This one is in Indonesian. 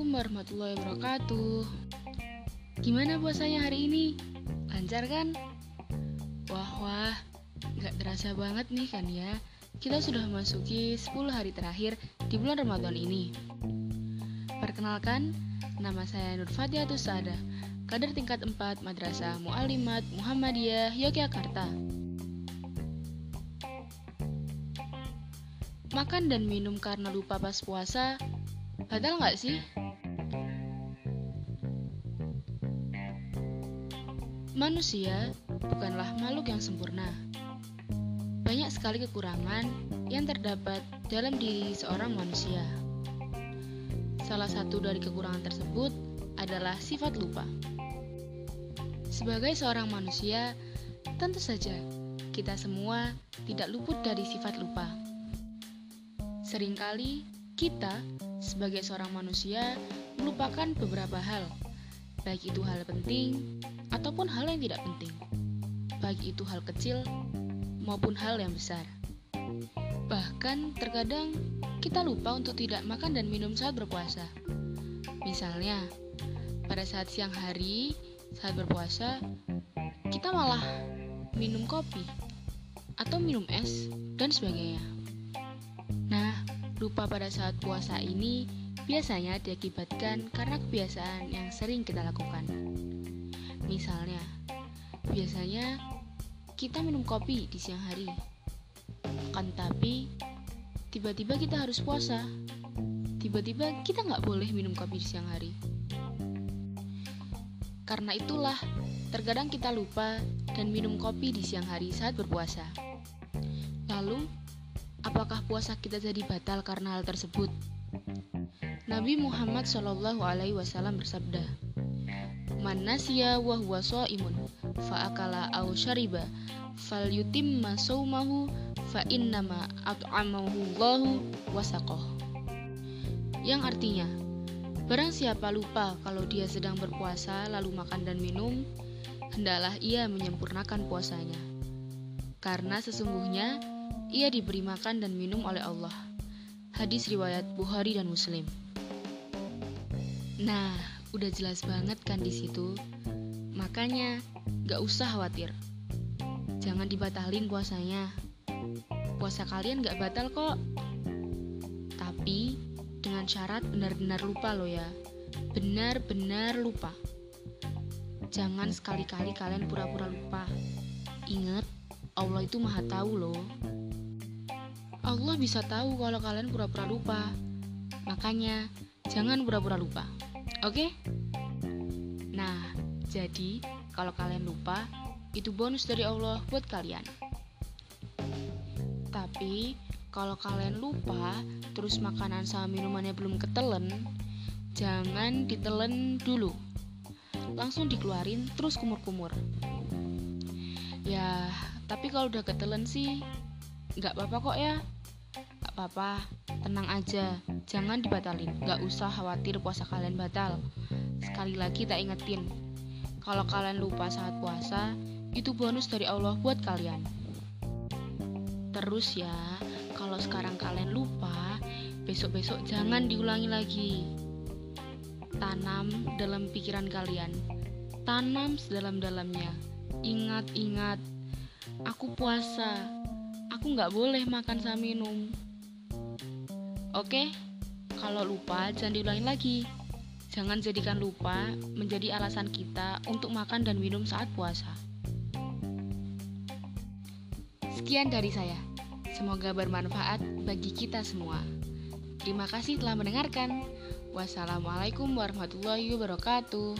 Assalamualaikum warahmatullahi wabarakatuh Gimana puasanya hari ini? Lancar kan? Wah wah, gak terasa banget nih kan ya Kita sudah memasuki 10 hari terakhir di bulan Ramadan ini Perkenalkan, nama saya Nur Fatihah Tusada Kader tingkat 4 Madrasah Mu'alimat Muhammadiyah Yogyakarta Makan dan minum karena lupa pas puasa Batal nggak sih? Manusia bukanlah makhluk yang sempurna. Banyak sekali kekurangan yang terdapat dalam diri seorang manusia. Salah satu dari kekurangan tersebut adalah sifat lupa. Sebagai seorang manusia, tentu saja kita semua tidak luput dari sifat lupa. Seringkali kita sebagai seorang manusia melupakan beberapa hal, baik itu hal penting ataupun hal yang tidak penting, baik itu hal kecil maupun hal yang besar. Bahkan terkadang kita lupa untuk tidak makan dan minum saat berpuasa. Misalnya, pada saat siang hari saat berpuasa, kita malah minum kopi atau minum es dan sebagainya. Nah, Lupa pada saat puasa ini biasanya diakibatkan karena kebiasaan yang sering kita lakukan. Misalnya, biasanya kita minum kopi di siang hari. Kan tapi, tiba-tiba kita harus puasa. Tiba-tiba kita nggak boleh minum kopi di siang hari. Karena itulah, terkadang kita lupa dan minum kopi di siang hari saat berpuasa. Lalu, Apakah puasa kita jadi batal karena hal tersebut? Nabi Muhammad Shallallahu Alaihi Wasallam bersabda, "Man nasiya wa huwa shaimun fa akala aw syariba fal yutimma saumahu fa innama at'amahu Allahu wasaqah." Yang artinya, barang siapa lupa kalau dia sedang berpuasa lalu makan dan minum, hendaklah ia menyempurnakan puasanya. Karena sesungguhnya ia diberi makan dan minum oleh Allah. Hadis riwayat Bukhari dan Muslim. Nah, udah jelas banget kan di situ. Makanya, gak usah khawatir. Jangan dibatalin puasanya. Puasa kalian gak batal kok. Tapi, dengan syarat benar-benar lupa lo ya. Benar-benar lupa. Jangan sekali-kali kalian pura-pura lupa. Ingat, Allah itu maha tahu loh. Allah bisa tahu kalau kalian pura-pura lupa. Makanya, jangan pura-pura lupa. Oke? Nah, jadi kalau kalian lupa, itu bonus dari Allah buat kalian. Tapi, kalau kalian lupa, terus makanan sama minumannya belum ketelen, jangan ditelen dulu. Langsung dikeluarin, terus kumur-kumur. Ya, tapi kalau udah ketelen sih, nggak apa-apa kok ya nggak apa-apa tenang aja jangan dibatalin. Nggak usah khawatir puasa kalian batal. Sekali lagi tak ingetin kalau kalian lupa saat puasa itu bonus dari Allah buat kalian. Terus ya kalau sekarang kalian lupa besok-besok jangan diulangi lagi. Tanam dalam pikiran kalian. Tanam sedalam-dalamnya. Ingat-ingat aku puasa. Aku nggak boleh makan sama minum. Oke, kalau lupa jangan diulangi lagi. Jangan jadikan lupa menjadi alasan kita untuk makan dan minum saat puasa. Sekian dari saya. Semoga bermanfaat bagi kita semua. Terima kasih telah mendengarkan. Wassalamualaikum warahmatullahi wabarakatuh.